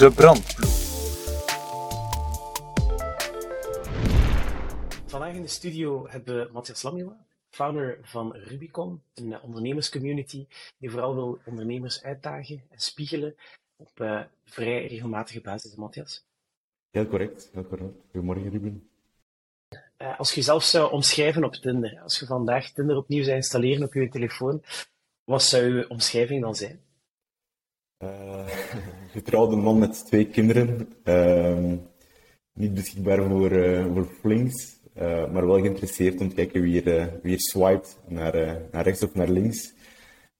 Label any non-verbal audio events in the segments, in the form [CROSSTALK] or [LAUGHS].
De brandploeg. Vandaag in de studio hebben we Matthias Lamjela, founder van Rubicon, een ondernemerscommunity die vooral wil ondernemers uitdagen en spiegelen op uh, vrij regelmatige basis, Matthias. Heel correct, heel correct. Goedemorgen, Ruben. Uh, als je jezelf zou omschrijven op Tinder, als je vandaag Tinder opnieuw zou installeren op je telefoon, wat zou je omschrijving dan zijn? Uh, [LAUGHS] getrouwde man met twee kinderen. Uh, niet beschikbaar voor, uh, voor flings, maar wel geïnteresseerd om te kijken wie er, wie er swipet naar, naar rechts of naar links.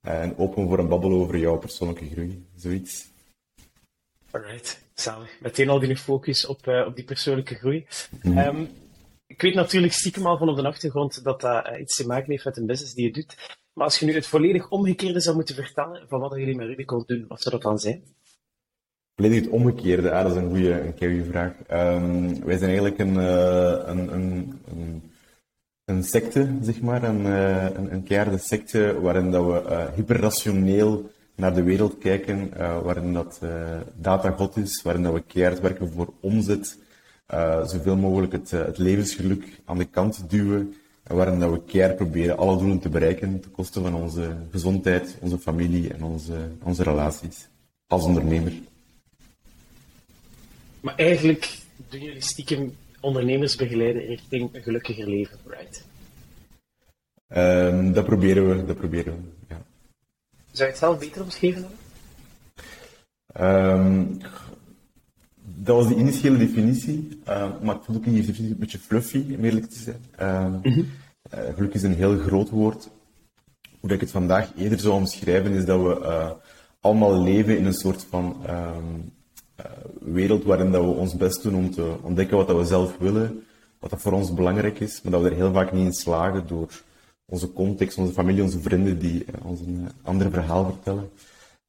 en open voor een babbel over jouw persoonlijke groei, zoiets. Alright, zalig. Meteen al die focus op, op die persoonlijke groei. Mm -hmm. um, ik weet natuurlijk stiekem al van op de achtergrond dat dat iets te maken heeft met een business die je doet. Maar als je nu het volledig omgekeerde zou moeten vertellen van wat jullie met Rubicon doen, wat zou dat dan zijn? Volledig het omgekeerde, dat is een goede, een vraag. Um, wij zijn eigenlijk een, uh, een, een, een, een, secte, zeg maar, een, uh, een, een secte waarin dat we uh, hyperrationeel naar de wereld kijken, waarin dat data god is, waarin dat we keihard werken voor omzet, zoveel mogelijk het, het levensgeluk aan de kant duwen, waarin dat we keihard proberen alle doelen te bereiken ten koste van onze gezondheid, onze familie en onze, onze relaties als ondernemer. Maar eigenlijk doen jullie stiekem ondernemers begeleiden richting een gelukkiger leven, right? Um, dat proberen we, dat proberen we, ja. Zou je het zelf beter omschreven dan? Um, dat was de initiële definitie, uh, maar ik vond ook die definitie een beetje fluffy, om eerlijk te zijn. Mm -hmm. uh, geluk is een heel groot woord. Hoe ik het vandaag eerder zou omschrijven, is dat we uh, allemaal leven in een soort van um, wereld waarin dat we ons best doen om te ontdekken wat dat we zelf willen, wat dat voor ons belangrijk is, maar dat we er heel vaak niet in slagen door onze context, onze familie, onze vrienden die ons een ander verhaal vertellen.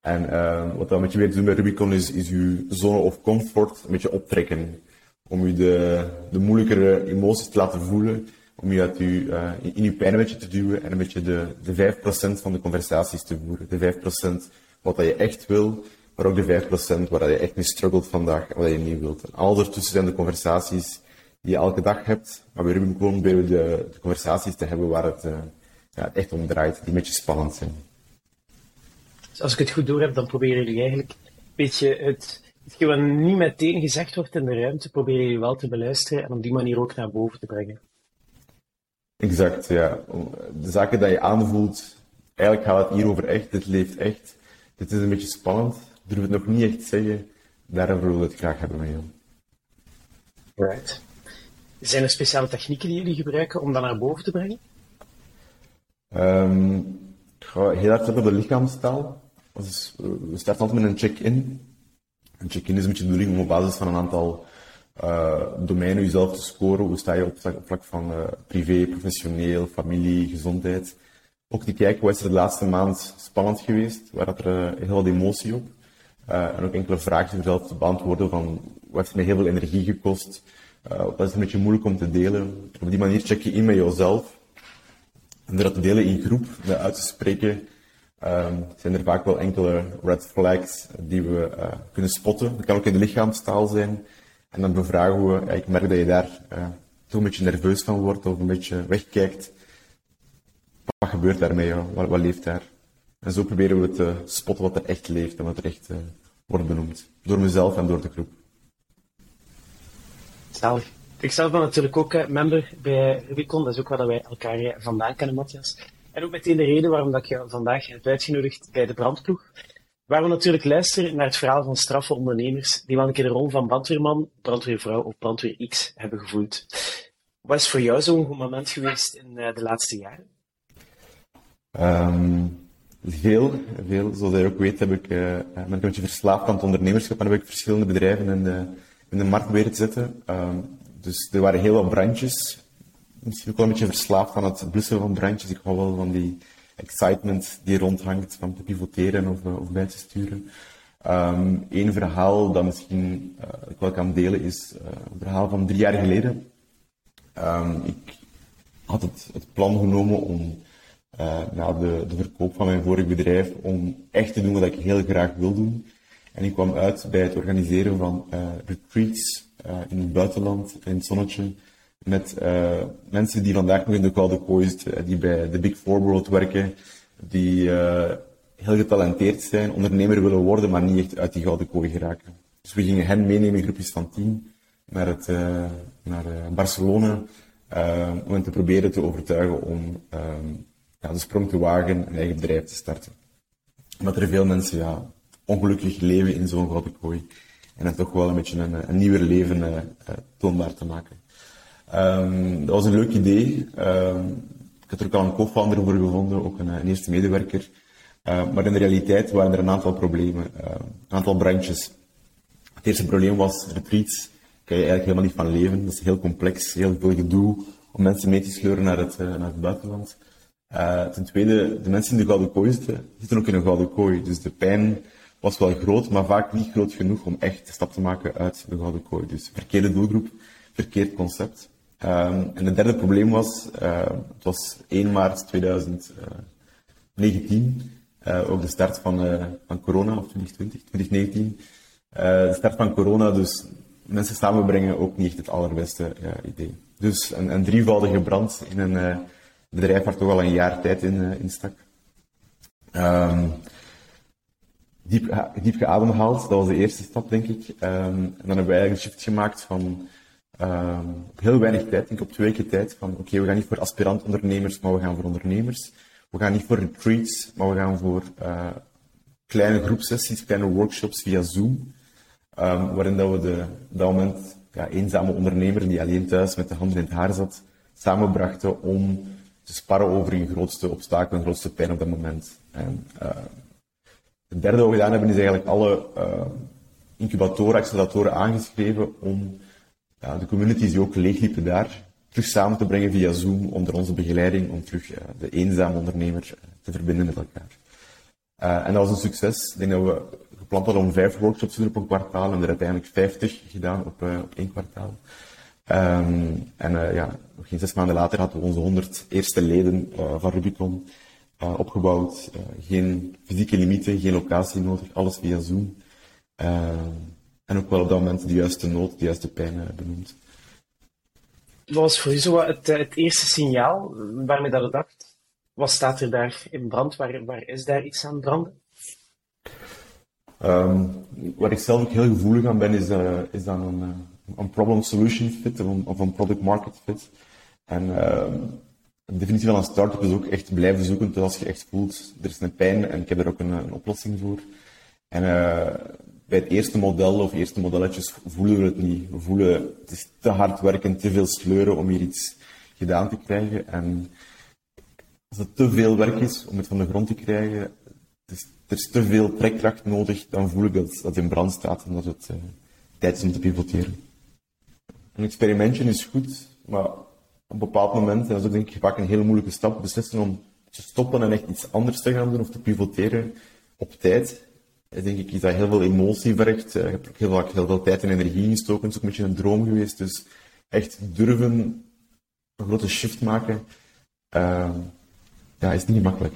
En uh, wat we met je weer doen bij Rubicon is, is je zone of comfort een beetje optrekken. Om je de, de moeilijkere emoties te laten voelen. Om je uit je, uh, in je pijn een beetje te duwen en een beetje de, de 5% van de conversaties te voeren. De 5% wat dat je echt wil, maar ook de 5% waar je echt mee struggelt vandaag en wat je niet wilt. En al ertussen zijn de conversaties die je elke dag hebt. Maar bij Rubicon proberen we de, conversaties te hebben waar het, uh, ja, het echt om draait, die een beetje spannend zijn. Dus als ik het goed door heb, dan proberen jullie eigenlijk een beetje het, hetgeen wat niet meteen gezegd wordt in de ruimte, proberen jullie wel te beluisteren en op die manier ook naar boven te brengen. Exact, ja. De zaken die je aanvoelt, eigenlijk gaat het hier over echt, dit leeft echt. Dit is een beetje spannend, ik durf het nog niet echt zeggen, daarom willen we het graag hebben met jou. Right. Zijn er speciale technieken die jullie gebruiken om dat naar boven te brengen? Um, ik ga heel hard op de lichaamstaal. Dus we starten altijd met een check-in. Een check-in is een beetje de bedoeling om op basis van een aantal uh, domeinen jezelf te scoren. Hoe sta je op vlak, van uh, privé, professioneel, familie, gezondheid. Ook te kijken, wat is er de laatste maand spannend geweest? Waar had er heel wat emotie op? en ook enkele vragen jezelf te beantwoorden van, wat heeft mij heel veel energie gekost? wat is een beetje moeilijk om te delen? Op die manier check je in met jezelf. En door dat te delen in groep, dat uit te spreken, um, zijn er vaak wel enkele red flags die we uh, kunnen spotten. Dat kan ook in de lichaamstaal zijn. En dan bevragen we, ja, ik merk dat je daar uh, toch een beetje nerveus van wordt of een beetje wegkijkt. Wat gebeurt daarmee? Wat, wat, leeft daar? En zo proberen we te spotten wat er echt leeft en wat er echt wordt benoemd. Door mezelf en door de groep. Zalig. Ik zelf ben natuurlijk ook member bij Rubicon. Dat is ook waar wij elkaar vandaan kennen, Matthias. En ook meteen de reden waarom dat ik je vandaag heb uitgenodigd bij de brandploeg. Waar we natuurlijk luisteren naar het verhaal van straffe ondernemers die wel een keer de rol van brandweerman, brandweervrouw of brandweer X hebben gevoeld. Wat is voor jou zo'n goed moment geweest in uh, de laatste jaren? Um, veel, veel. Zoals je ook weet heb ik, uh, ben een beetje verslaafd aan het ondernemerschap en heb ik verschillende bedrijven in de, in de markt weer te zetten. Um, dus er waren heel wat brandjes misschien ook wel een beetje verslaafd aan het blussen van brandjes. Ik hou wel van die excitement die rondhangt van te pivoteren of, of bij te sturen. Eén verhaal dat misschien uh, ik wel kan delen is uh, een verhaal van drie jaar geleden. Um, ik had het, het, plan genomen om na de, de, verkoop van mijn vorig bedrijf om echt te doen wat ik heel graag wil doen. En ik kwam uit bij het organiseren van retreats in het buitenland, in het zonnetje, met mensen die vandaag nog in de koude kooi zitten, die bij de Big Four World werken, die heel getalenteerd zijn, ondernemer willen worden, maar niet echt uit die gouden kooi geraken. Dus we gingen hen meenemen in groepjes van tien naar, het, naar Barcelona om hen te proberen te overtuigen om ja, de sprong te wagen een eigen bedrijf te starten. Omdat er veel mensen ja, ongelukkig leven in zo'n gouden kooi. En het toch wel een beetje een, een nieuwer leven toonbaar te maken. Um, dat was een leuk idee. Um, ik had er ook al een co-founder voor gevonden, ook een, eerste medewerker. Uh, maar in de realiteit waren er een aantal problemen, een aantal brandjes. Het eerste probleem was retreats. Kan je eigenlijk helemaal niet van leven. Dat is heel complex, heel veel gedoe om mensen mee te sleuren naar het, uh, naar het buitenland. ten tweede, de mensen in de gouden kooi zitten, zitten ook in een gouden kooi. Dus de pijn was wel groot, maar vaak niet groot genoeg om echt de stap te maken uit de gouden kooi. Dus verkeerde doelgroep, verkeerd concept. Um, en het derde probleem was, het was 1 maart 2019, uh, ook de start van, uh, van corona, of 2020, 2019. Uh, de start van corona, dus mensen samenbrengen ook niet echt het allerbeste idee. Dus een, een drievoudige brand in een bedrijf waar toch al een jaar tijd in, in stak. Um, diep, diep geademhaald, dat was de eerste stap, denk ik. Um, en dan hebben we eigenlijk een shift gemaakt van op heel weinig tijd, denk ik op twee weken tijd, van oké, we gaan niet voor aspirant ondernemers, maar we gaan voor ondernemers. We gaan niet voor retreats, maar we gaan voor uh, kleine groepsessies, kleine workshops via Zoom, um, waarin dat we de, dat moment ja, eenzame ondernemer die alleen thuis met de handen in het haar zat, samenbrachten om te sparren over hun grootste obstakel en grootste pijn op dat moment. En, het derde wat we gedaan hebben is eigenlijk alle uh, incubatoren, acceleratoren aangeschreven om ja, de communities die ook leegliepen daar, terug samen te brengen via Zoom onder onze begeleiding om terug uh, de eenzame ondernemer uh, te verbinden met elkaar. En dat was een succes. Ik denk dat we gepland hadden om vijf workshops te doen op een kwartaal en er uiteindelijk vijftig gedaan op, één kwartaal. Um, en ja, nog geen zes maanden later hadden we onze honderd eerste leden van Rubicon opgebouwd. geen fysieke limieten, geen locatie nodig, alles via Zoom. en ook wel op dat moment de juiste nood, de juiste pijn benoemd. Wat was voor u zo het, eh, het eerste signaal waarmee dat het dacht? Wat staat er daar in brand? Waar, waar is daar iets aan branden? Um, waar ik zelf ook heel gevoelig aan ben, is, is dan een, een problem-solution fit of een, of een product-market fit. En uh, de definitie van een start-up is ook echt blijven zoeken tot als je echt voelt, er is een pijn en ik heb er ook een, een oplossing voor. En bij het eerste model of eerste modelletjes voelen we het niet. We voelen het is te hard werken, te veel sleuren om hier iets gedaan te krijgen. En als het te veel werk is om het van de grond te krijgen, is, er is te veel trekkracht nodig, dan voel ik dat, dat in brand staat en dat het uh, tijd is om te pivoteren. Een experimentje is goed, maar op een bepaald moment, en dat is ook denk ik vaak een hele moeilijke stap, beslissen om te stoppen en echt iets anders te gaan doen of te pivoteren op tijd denk ik, is dat heel veel emotie vergt. Uh, ik heb ook heel, heel veel tijd en energie ingestoken. Het is ook een beetje een droom geweest. Dus echt durven een grote shift maken, uh, ja, is niet makkelijk.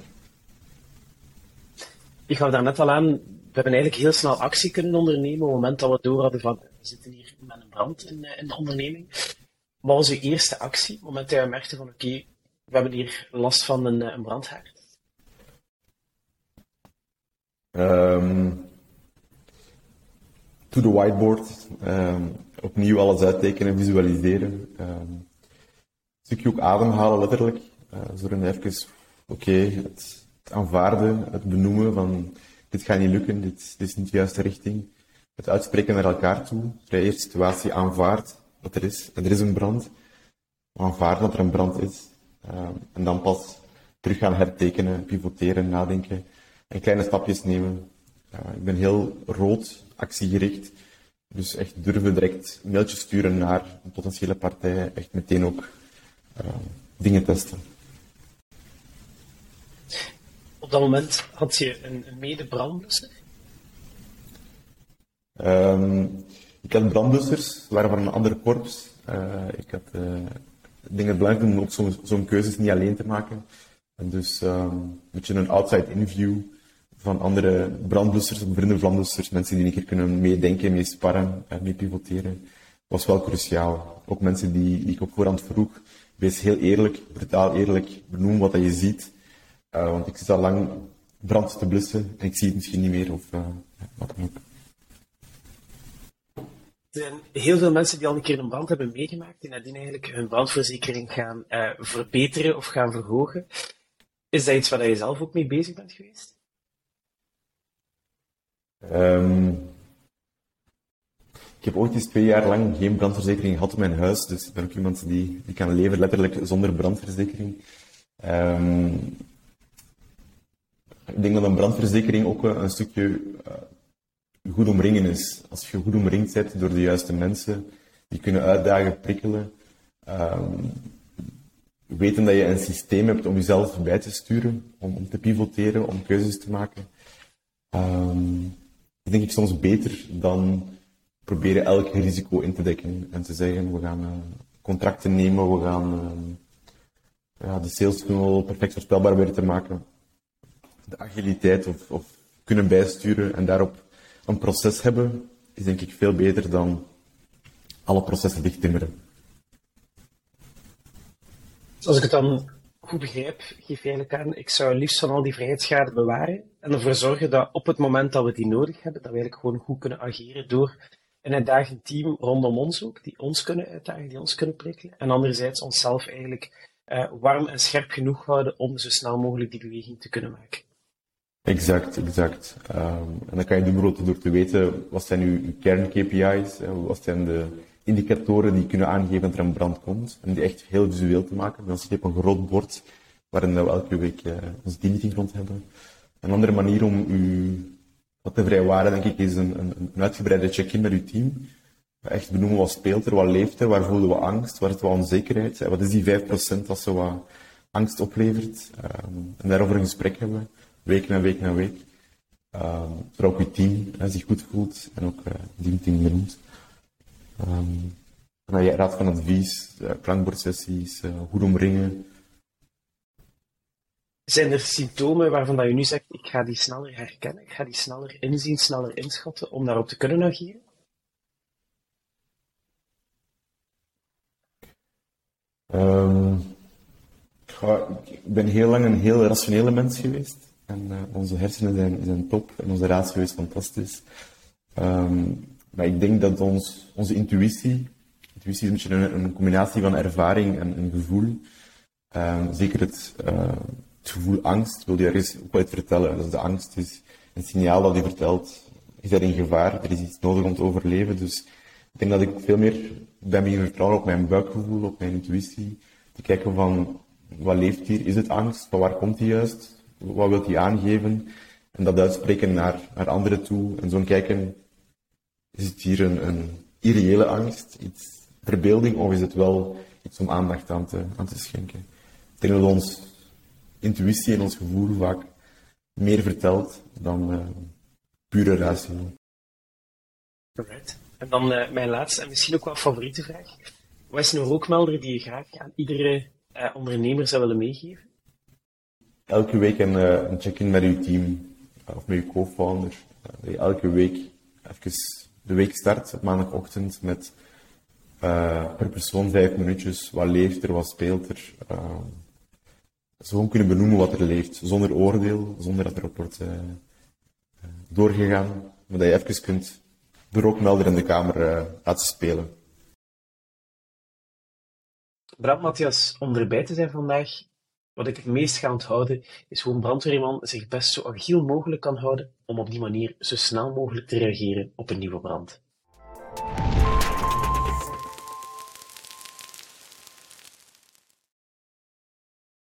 Je gaf daar net al aan, we hebben eigenlijk heel snel actie kunnen ondernemen op het moment dat we door hadden van, we zitten hier met een brand in, eh, in de onderneming. Wat was uw eerste actie, op het moment dat je merkte van, oké, we hebben hier last van een, een brandhaard? Um, to the whiteboard. Um, opnieuw alles uittekenen, visualiseren. Een stukje ook ademhalen, letterlijk. Uh, zodat even, oké, het, aanvaarden, het benoemen van dit gaat niet lukken, dit, is niet de juiste richting. Het uitspreken naar elkaar toe. De eerste situatie aanvaardt wat er is. En er is een brand. Aanvaarden dat er een brand is. en dan pas terug gaan hertekenen, pivoteren, nadenken en kleine stapjes nemen. ik ben heel rood, actiegericht. Dus echt durven direct mailtjes sturen naar een potentiële partij. Echt meteen ook uh, dingen testen. Op dat moment had je een, een? Um, ik had brandblussers, waren van een ander korps. Uh, ik had uh, dingen belangrijk om ook zo'n zo keuzes niet alleen te maken. En dus um, een beetje een outside interview van andere brandblussers, vrienden brandblussers, mensen die een keer kunnen meedenken, mee sparren, en mee pivoteren, was wel cruciaal. Ook mensen die, die ik op voorhand vroeg, wees heel eerlijk, brutaal eerlijk, benoem wat je ziet. Want ik zit al lang brand te blussen en ik zie het misschien niet meer of wat dan ook. Er zijn heel veel mensen die al een keer een brand hebben meegemaakt en nadien eigenlijk hun brandverzekering gaan uh, verbeteren of gaan verhogen. Is dat iets waar je zelf ook mee bezig bent geweest? Um, ik heb ooit eens twee jaar lang geen brandverzekering gehad in mijn huis, dus ik ben ook iemand die, die kan leven letterlijk zonder brandverzekering. Um, ik denk dat een brandverzekering ook een stukje uh, goed omringen is. Als je goed omringd bent door de juiste mensen, die kunnen uitdagen, prikkelen, um, weten dat je een systeem hebt om jezelf bij te sturen, om, om te pivoteren, om keuzes te maken. Dat denk ik soms beter dan proberen elk risico in te dekken en te zeggen, we gaan uh, contracten nemen, we gaan uh, ja, de sales funnel perfect voorspelbaar weer te maken. De agiliteit of kunnen bijsturen en daarop een proces hebben, is denk ik veel beter dan alle processen dichttimmeren. Als ik het dan goed begrijp, geef je eigenlijk aan, ik zou liefst van al die vrijheidsschade bewaren en ervoor zorgen dat op het moment dat we die nodig hebben, dat we eigenlijk gewoon goed kunnen ageren door een uitdagend team rondom ons ook, die ons kunnen uitdagen, die ons kunnen prikkelen. En anderzijds onszelf eigenlijk uh, warm en scherp genoeg houden om zo snel mogelijk die beweging te kunnen maken. Exact, exact. Um, en dan kan je doen door te weten, wat zijn uw kern-KPI's, wat zijn de indicatoren die kunnen aangeven dat er een brand komt, en die echt heel visueel te maken. Dan zit je op een groot bord, waarin we elke week uh, onze teammeeting rond hebben. Een andere manier om uw wat de vrijwaren, denk ik, is een, een, uitgebreide check-in met uw team. Echt benoemen wat speelt er, wat leeft er, waar voelen we angst, waar is wat onzekerheid, wat is die 5% dat zo wat angst oplevert. Um, en daarover een gesprek hebben, week na week na week. Um, ook uw team hè, zich goed voelt en ook uh, die team benoemt. Um, en je raad van advies, uh, klankbordsessies, uh, goed omringen, zijn er symptomen waarvan dat je nu zegt, ik ga die sneller herkennen, ik ga die sneller inzien, sneller inschatten, om daarop te kunnen ageren? Um, ik ben heel lang een heel rationele mens geweest. En uh, onze hersenen zijn, top en onze ratio is fantastisch. Um, maar ik denk dat ons, onze intuïtie, intuïtie is een beetje een, een combinatie van ervaring en, en gevoel. Um, zeker het, uh, het gevoel angst wil je ergens ook wat vertellen. Dus de angst is een signaal dat je vertelt, is er in gevaar, er is iets nodig om te overleven. Dus ik denk dat ik veel meer ben beginnen vertrouwen op mijn buikgevoel, op mijn intuïtie. Te kijken van, wat leeft hier? Is het angst? Van waar komt die juist? Wat wil die aangeven? En dat uitspreken naar, naar anderen toe. En zo kijken, is het hier een, een irreële angst? Iets verbeelding? Of is het wel iets om aandacht aan te, schenken? Ik denk dat intuïtie en ons gevoel vaak meer vertelt dan uh, pure ratio. En dan uh, mijn laatste en misschien ook wel favoriete vraag. Wat is een rookmelder die je graag aan iedere uh, ondernemer zou willen meegeven? Elke week een, een check-in met uw team of met uw co-founder. dat je elke week even de week start op maandagochtend met per persoon vijf minuutjes. Wat leeft er, wat speelt er? ze gewoon kunnen benoemen wat er leeft, zonder oordeel, zonder dat erop wordt uh, doorgegaan, maar dat je even kunt de rookmelder in de kamer uh, laten spelen. Brand Matthias, om erbij te zijn vandaag, wat ik het meest ga onthouden, is hoe een brandweerman zich best zo agiel mogelijk kan houden om op die manier zo snel mogelijk te reageren op een nieuwe brand.